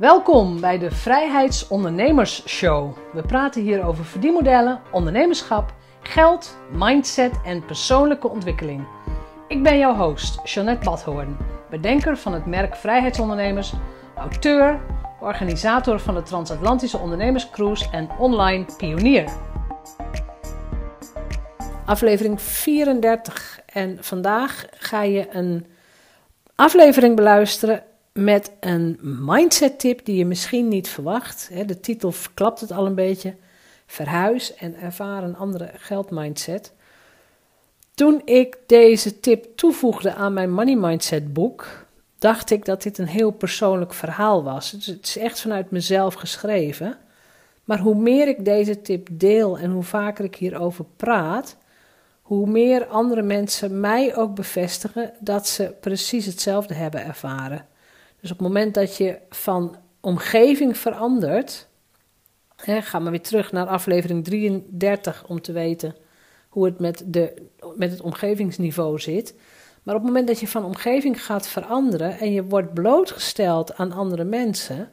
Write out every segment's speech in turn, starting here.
Welkom bij de Vrijheidsondernemers Show. We praten hier over verdienmodellen, ondernemerschap, geld, mindset en persoonlijke ontwikkeling. Ik ben jouw host, Jeanette Badhoorn, bedenker van het merk Vrijheidsondernemers, auteur, organisator van de Transatlantische Ondernemerscruise en online pionier. Aflevering 34 en vandaag ga je een aflevering beluisteren met een mindset tip die je misschien niet verwacht. De titel verklapt het al een beetje. Verhuis en ervaar een andere geldmindset. Toen ik deze tip toevoegde aan mijn Money Mindset boek, dacht ik dat dit een heel persoonlijk verhaal was. Het is echt vanuit mezelf geschreven. Maar hoe meer ik deze tip deel en hoe vaker ik hierover praat, hoe meer andere mensen mij ook bevestigen dat ze precies hetzelfde hebben ervaren. Dus op het moment dat je van omgeving verandert, hè, ga maar weer terug naar aflevering 33 om te weten hoe het met, de, met het omgevingsniveau zit. Maar op het moment dat je van omgeving gaat veranderen en je wordt blootgesteld aan andere mensen,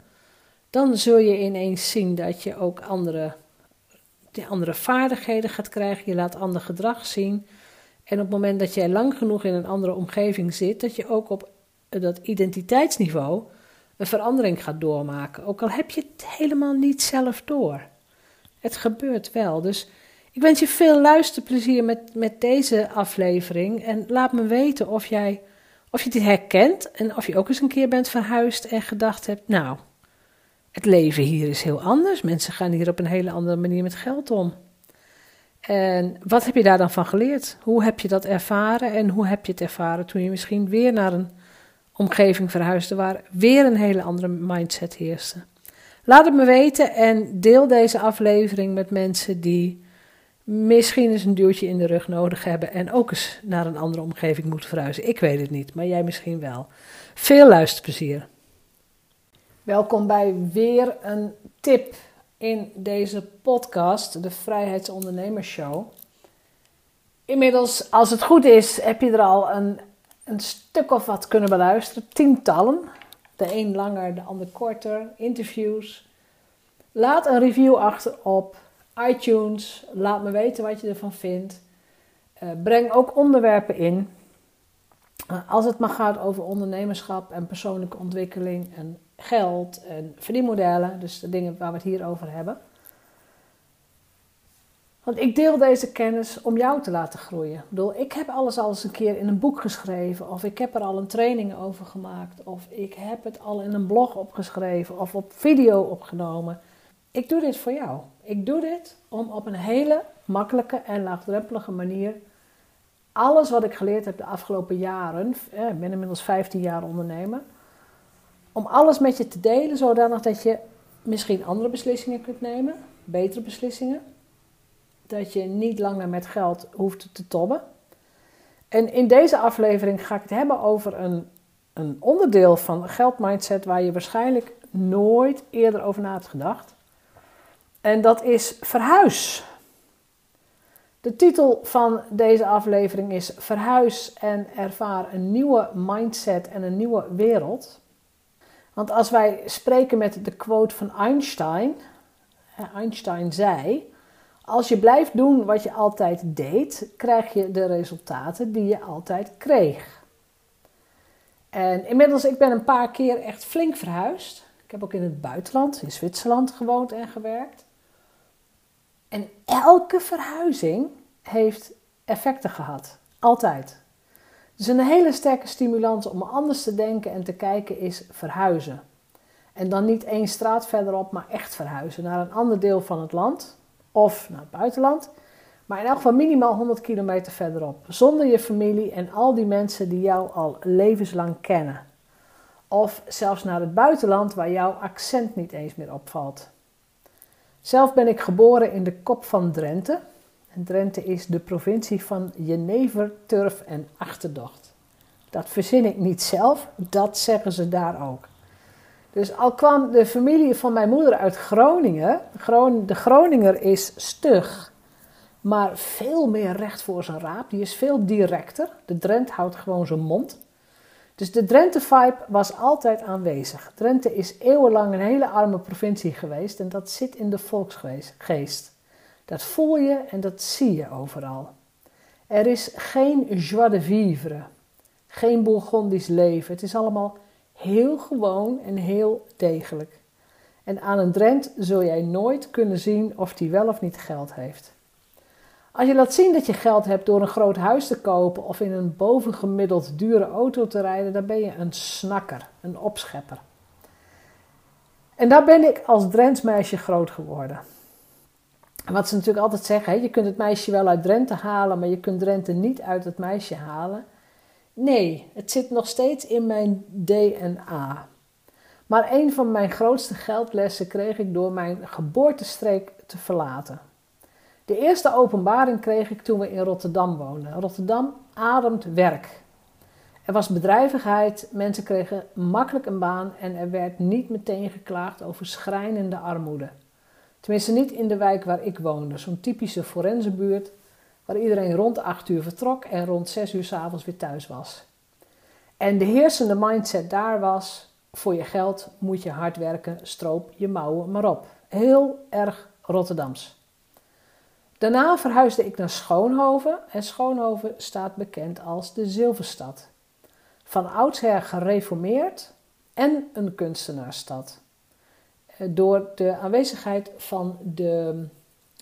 dan zul je ineens zien dat je ook andere, andere vaardigheden gaat krijgen. Je laat ander gedrag zien. En op het moment dat jij lang genoeg in een andere omgeving zit, dat je ook op dat identiteitsniveau een verandering gaat doormaken. Ook al heb je het helemaal niet zelf door. Het gebeurt wel. Dus ik wens je veel luisterplezier met, met deze aflevering. En laat me weten of, jij, of je dit herkent. En of je ook eens een keer bent verhuisd en gedacht hebt: Nou, het leven hier is heel anders. Mensen gaan hier op een hele andere manier met geld om. En wat heb je daar dan van geleerd? Hoe heb je dat ervaren en hoe heb je het ervaren toen je misschien weer naar een omgeving verhuisde waar weer een hele andere mindset heerste. Laat het me weten en deel deze aflevering met mensen die misschien eens een duwtje in de rug nodig hebben en ook eens naar een andere omgeving moeten verhuizen. Ik weet het niet, maar jij misschien wel. Veel luisterplezier. Welkom bij weer een tip in deze podcast, de Vrijheidsondernemers Show. Inmiddels, als het goed is, heb je er al een een stuk of wat kunnen beluisteren. Tientallen. De een langer, de ander korter. Interviews. Laat een review achter op iTunes. Laat me weten wat je ervan vindt. Uh, breng ook onderwerpen in. Uh, als het maar gaat over ondernemerschap en persoonlijke ontwikkeling en geld en verdienmodellen. Dus de dingen waar we het hier over hebben. Want ik deel deze kennis om jou te laten groeien. Ik bedoel, ik heb alles al eens een keer in een boek geschreven, of ik heb er al een training over gemaakt, of ik heb het al in een blog opgeschreven of op video opgenomen. Ik doe dit voor jou. Ik doe dit om op een hele makkelijke en laagdrempelige manier alles wat ik geleerd heb de afgelopen jaren, ik ben inmiddels 15 jaar ondernemer, om alles met je te delen, zodanig dat je misschien andere beslissingen kunt nemen, betere beslissingen dat je niet langer met geld hoeft te tobben. En in deze aflevering ga ik het hebben over een, een onderdeel van geldmindset waar je waarschijnlijk nooit eerder over na hebt gedacht. En dat is verhuis. De titel van deze aflevering is Verhuis en ervaar een nieuwe mindset en een nieuwe wereld. Want als wij spreken met de quote van Einstein, Einstein zei: als je blijft doen wat je altijd deed, krijg je de resultaten die je altijd kreeg. En inmiddels, ik ben een paar keer echt flink verhuisd. Ik heb ook in het buitenland, in Zwitserland gewoond en gewerkt. En elke verhuizing heeft effecten gehad. Altijd. Dus een hele sterke stimulans om anders te denken en te kijken is verhuizen. En dan niet één straat verderop, maar echt verhuizen naar een ander deel van het land of naar het buitenland. Maar in elk geval minimaal 100 kilometer verderop. Zonder je familie en al die mensen die jou al levenslang kennen. Of zelfs naar het buitenland waar jouw accent niet eens meer opvalt. Zelf ben ik geboren in de kop van Drenthe. En Drenthe is de provincie van Jenever, Turf en Achterdocht. Dat verzin ik niet zelf, dat zeggen ze daar ook. Dus al kwam de familie van mijn moeder uit Groningen, de Groninger is stug, maar veel meer recht voor zijn raap. Die is veel directer. De Drent houdt gewoon zijn mond. Dus de Drenthe-vibe was altijd aanwezig. Drenthe is eeuwenlang een hele arme provincie geweest en dat zit in de volksgeest. Dat voel je en dat zie je overal. Er is geen joie de vivre, geen Bourgondisch leven. Het is allemaal heel gewoon en heel degelijk. En aan een Drent zul jij nooit kunnen zien of hij wel of niet geld heeft. Als je laat zien dat je geld hebt door een groot huis te kopen of in een bovengemiddeld dure auto te rijden, dan ben je een snakker, een opschepper. En daar ben ik als Drents meisje groot geworden. Wat ze natuurlijk altijd zeggen, je kunt het meisje wel uit Drenthe halen, maar je kunt Drenthe niet uit het meisje halen. Nee, het zit nog steeds in mijn DNA. Maar een van mijn grootste geldlessen kreeg ik door mijn geboortestreek te verlaten. De eerste openbaring kreeg ik toen we in Rotterdam woonden. Rotterdam ademt werk. Er was bedrijvigheid, mensen kregen makkelijk een baan en er werd niet meteen geklaagd over schrijnende armoede. Tenminste niet in de wijk waar ik woonde, zo'n typische forensenbuurt waar iedereen rond 8 uur vertrok en rond 6 uur s'avonds weer thuis was. En de heersende mindset daar was: voor je geld moet je hard werken, stroop je mouwen maar op. Heel erg Rotterdams. Daarna verhuisde ik naar Schoonhoven en Schoonhoven staat bekend als de Zilverstad. Van oudsher gereformeerd en een kunstenaarsstad. Eh, door de aanwezigheid van de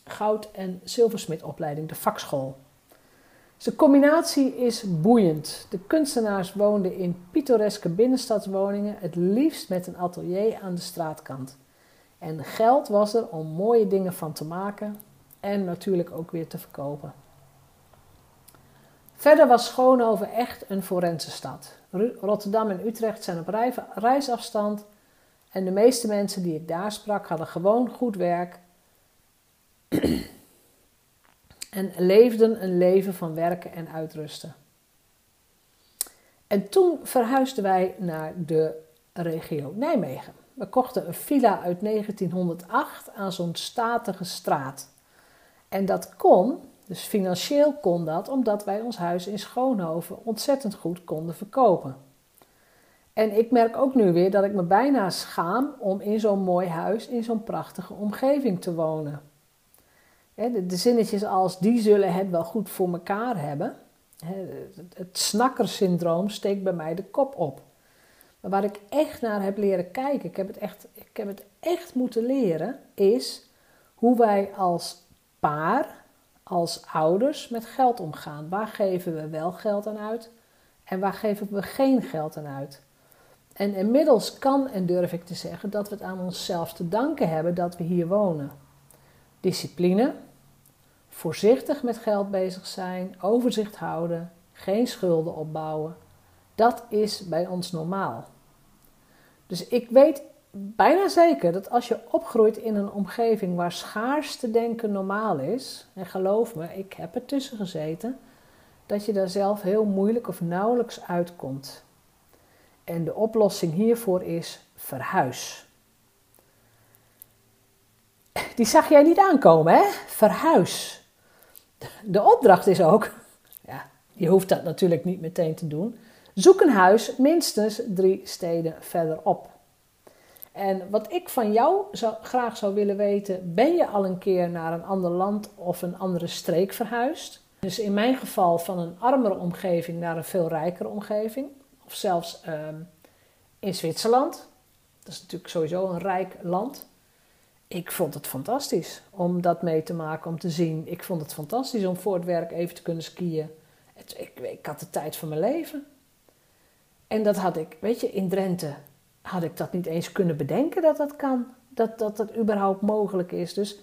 goud- en zilversmidopleiding, de vakschool. De combinatie is boeiend. De kunstenaars woonden in pittoreske binnenstadswoningen, het liefst met een atelier aan de straatkant. En geld was er om mooie dingen van te maken en natuurlijk ook weer te verkopen. Verder was Schoonhoven echt een forense stad. Rotterdam en Utrecht zijn op reisafstand en de meeste mensen die ik daar sprak hadden gewoon goed werk en leefden een leven van werken en uitrusten. En toen verhuisden wij naar de regio Nijmegen. We kochten een villa uit 1908 aan zo'n statige straat. En dat kon, dus financieel kon dat, omdat wij ons huis in Schoonhoven ontzettend goed konden verkopen. En ik merk ook nu weer dat ik me bijna schaam om in zo'n mooi huis, in zo'n prachtige omgeving te wonen. De, zinnetjes als die zullen het wel goed voor elkaar hebben. Het snakkersyndroom steekt bij mij de kop op. Maar waar ik echt naar heb leren kijken, ik heb het echt, ik heb het echt moeten leren, is hoe wij als paar, als ouders met geld omgaan. Waar geven we wel geld aan uit en waar geven we geen geld aan uit? En inmiddels kan en durf ik te zeggen dat we het aan onszelf te danken hebben dat we hier wonen. Discipline, voorzichtig met geld bezig zijn, overzicht houden, geen schulden opbouwen. Dat is bij ons normaal. Dus ik weet bijna zeker dat als je opgroeit in een omgeving waar schaarste denken normaal is, en geloof me, ik heb er tussen gezeten, dat je daar zelf heel moeilijk of nauwelijks uitkomt. En de oplossing hiervoor is verhuis. Die zag jij niet aankomen, hè? Verhuis. De opdracht is ook, ja, je hoeft dat natuurlijk niet meteen te doen. Zoek een huis minstens drie steden verderop. En wat ik van jou zou, graag zou willen weten, ben je al een keer naar een ander land of een andere streek verhuisd? Dus in mijn geval van een armere omgeving naar een veel rijkere omgeving. Of zelfs ehm, in Zwitserland. Dat is natuurlijk sowieso een rijk land. Ik vond het fantastisch om dat mee te maken, om te zien. Ik vond het fantastisch om voor het werk even te kunnen skiën. Het, ik, ik had de tijd van mijn leven. En dat had ik, weet je, in Drenthe had ik dat niet eens kunnen bedenken dat dat kan. Dat dat, dat überhaupt mogelijk is. Dus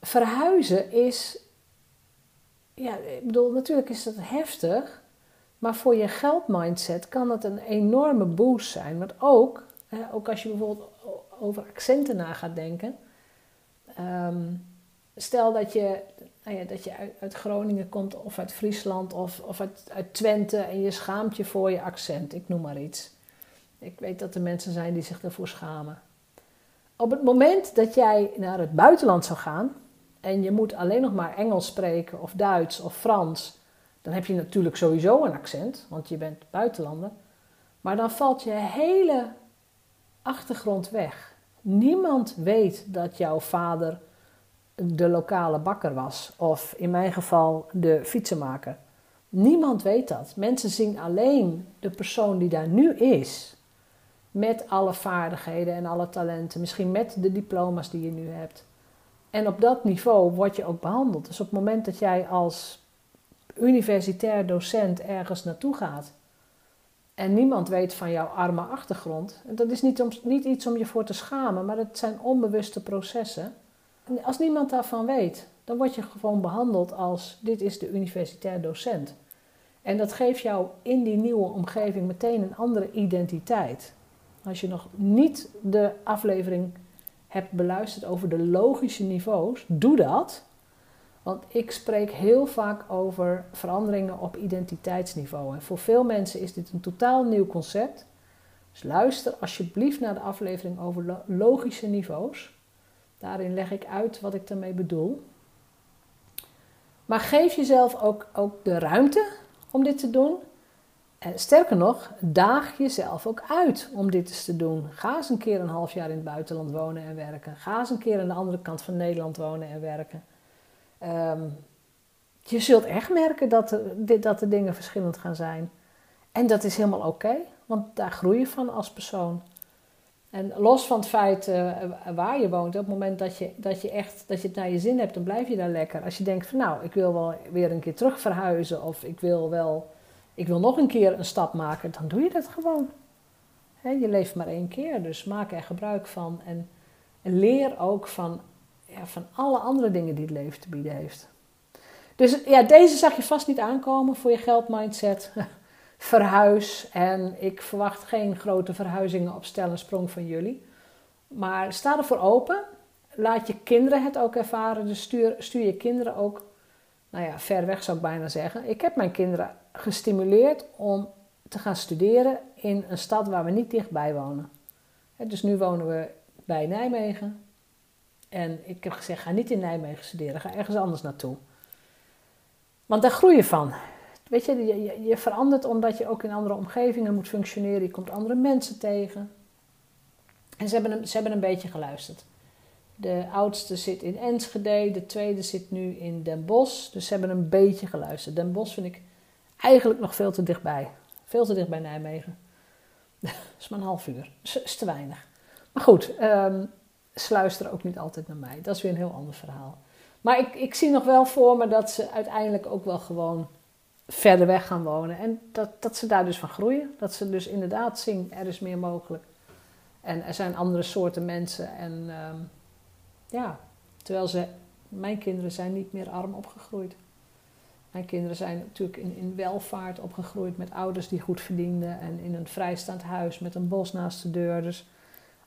verhuizen is. Ja, ik bedoel, natuurlijk is dat heftig. Maar voor je geldmindset kan het een enorme boost zijn. Want ook, ook als je bijvoorbeeld over accenten na gaat denken. Ehm, stel dat je, nou ja, dat je uit, uit, Groningen komt of uit Friesland of, of uit, Twente en je schaamt je voor je accent, ik noem maar iets. Ik weet dat er mensen zijn die zich daarvoor schamen. Op het moment dat jij naar het buitenland zou gaan en je moet alleen nog maar Engels spreken of Duits of Frans, dan heb je natuurlijk sowieso een accent, want je bent buitenlander. Maar dan valt je hele achtergrond weg. Niemand weet dat jouw vader de lokale bakker was, of in mijn geval de fietsenmaker. Niemand weet dat. Mensen zien alleen de persoon die daar nu is, met alle vaardigheden en alle talenten, misschien met de diploma's die je nu hebt. En op dat niveau word je ook behandeld. Dus op het moment dat jij als universitair docent ergens naartoe gaat en niemand weet van jouw arme achtergrond, dat is niet, om, niet iets om je voor te schamen, maar het zijn onbewuste processen. En als niemand daarvan weet, dan word je gewoon behandeld als dit is de universitair docent. En dat geeft jou in die nieuwe omgeving meteen een andere identiteit. Als je nog niet de aflevering hebt beluisterd over de logische niveaus, doe dat. Want ik spreek heel vaak over veranderingen op identiteitsniveau. En voor veel mensen is dit een totaal nieuw concept. Dus luister alsjeblieft naar de aflevering over logische niveaus. Daarin leg ik uit wat ik daarmee bedoel. Maar geef jezelf ook, ook de ruimte om dit te doen. En sterker nog, daag jezelf ook uit om dit eens te doen. Ga eens een keer een half jaar in het buitenland wonen en werken. Ga eens een keer aan de andere kant van Nederland wonen en werken. Ehm, je zult echt merken dat de, dat de dingen verschillend gaan zijn. En dat is helemaal oké, want daar groei je van als persoon. En los van het feit uh, waar je woont, op het moment dat je, dat je echt dat je het naar je zin hebt, dan blijf je daar lekker. Als je denkt van nou, ik wil wel weer een keer terug verhuizen of ik wil wel, ik wil nog een keer een stap maken, dan doe je dat gewoon. je leeft maar één keer, dus maak er gebruik van en leer ook van, van alle andere dingen die het leven te bieden heeft. Dus ja, deze zag je vast niet aankomen voor je geldmindset. verhuis. En ik verwacht geen grote verhuizingen op stel en sprong van jullie. Maar sta ervoor open. Laat je kinderen het ook ervaren. Dus stuur, stuur je kinderen ook, nou ja, ver weg zou ik bijna zeggen. Ik heb mijn kinderen gestimuleerd om te gaan studeren in een stad waar we niet dichtbij wonen. Dus nu wonen we bij Nijmegen. En ik heb gezegd, ga niet in Nijmegen studeren, ga ergens anders naartoe. Want daar groei je van. Weet je, je, je verandert omdat je ook in andere omgevingen moet functioneren. Je komt andere mensen tegen. En ze hebben een, ze hebben een beetje geluisterd. De oudste zit in Enschede, de tweede zit nu in Den Bosch. Dus ze hebben een beetje geluisterd. Den Bosch vind ik eigenlijk nog veel te dichtbij. Veel te dicht bij Nijmegen. Dat is maar een half uur. Dat is te weinig. Maar goed, um, ze ook niet altijd naar mij. Dat is weer een heel ander verhaal. Maar ik, ik zie nog wel voor me dat ze uiteindelijk ook wel gewoon verder weg gaan wonen. En dat, dat ze daar dus van groeien. Dat ze dus inderdaad zien, er is meer mogelijk. En er zijn andere soorten mensen. En ehm, ja, terwijl ze, mijn kinderen zijn niet meer arm opgegroeid. Mijn kinderen zijn natuurlijk in, in welvaart opgegroeid met ouders die goed verdienden. En in een vrijstaand huis met een bos naast de deur. Dus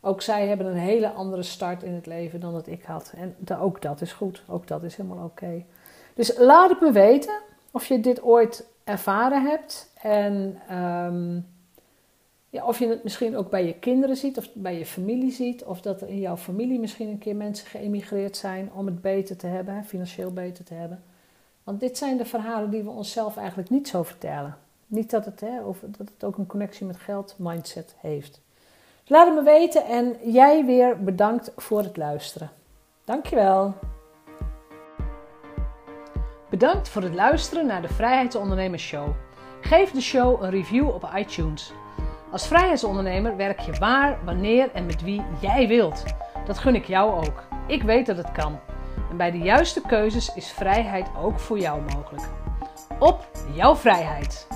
ook zij hebben een hele andere start in het leven dan dat ik had. En ook dat is goed. Ook dat is helemaal oké. Dus laat het me weten of je dit ooit ervaren hebt. En um, ja, of je het misschien ook bij je kinderen ziet of bij je familie ziet. Of dat er in jouw familie misschien een keer mensen geëmigreerd zijn om het beter te hebben, financieel beter te hebben. Want dit zijn de verhalen die we onszelf eigenlijk niet zo vertellen. Niet dat het, hè, of dat het ook een connectie met geld mindset heeft. Laat het me weten en jij weer bedankt voor het luisteren. Dankjewel. Bedankt voor het luisteren naar de Vrijheidsondernemers Show. Geef de show een review op iTunes. Als vrijheidsondernemer werk je waar, wanneer en met wie jij wilt. Dat gun ik jou ook. Ik weet dat het kan. En bij de juiste keuzes is vrijheid ook voor jou mogelijk. Op jouw vrijheid!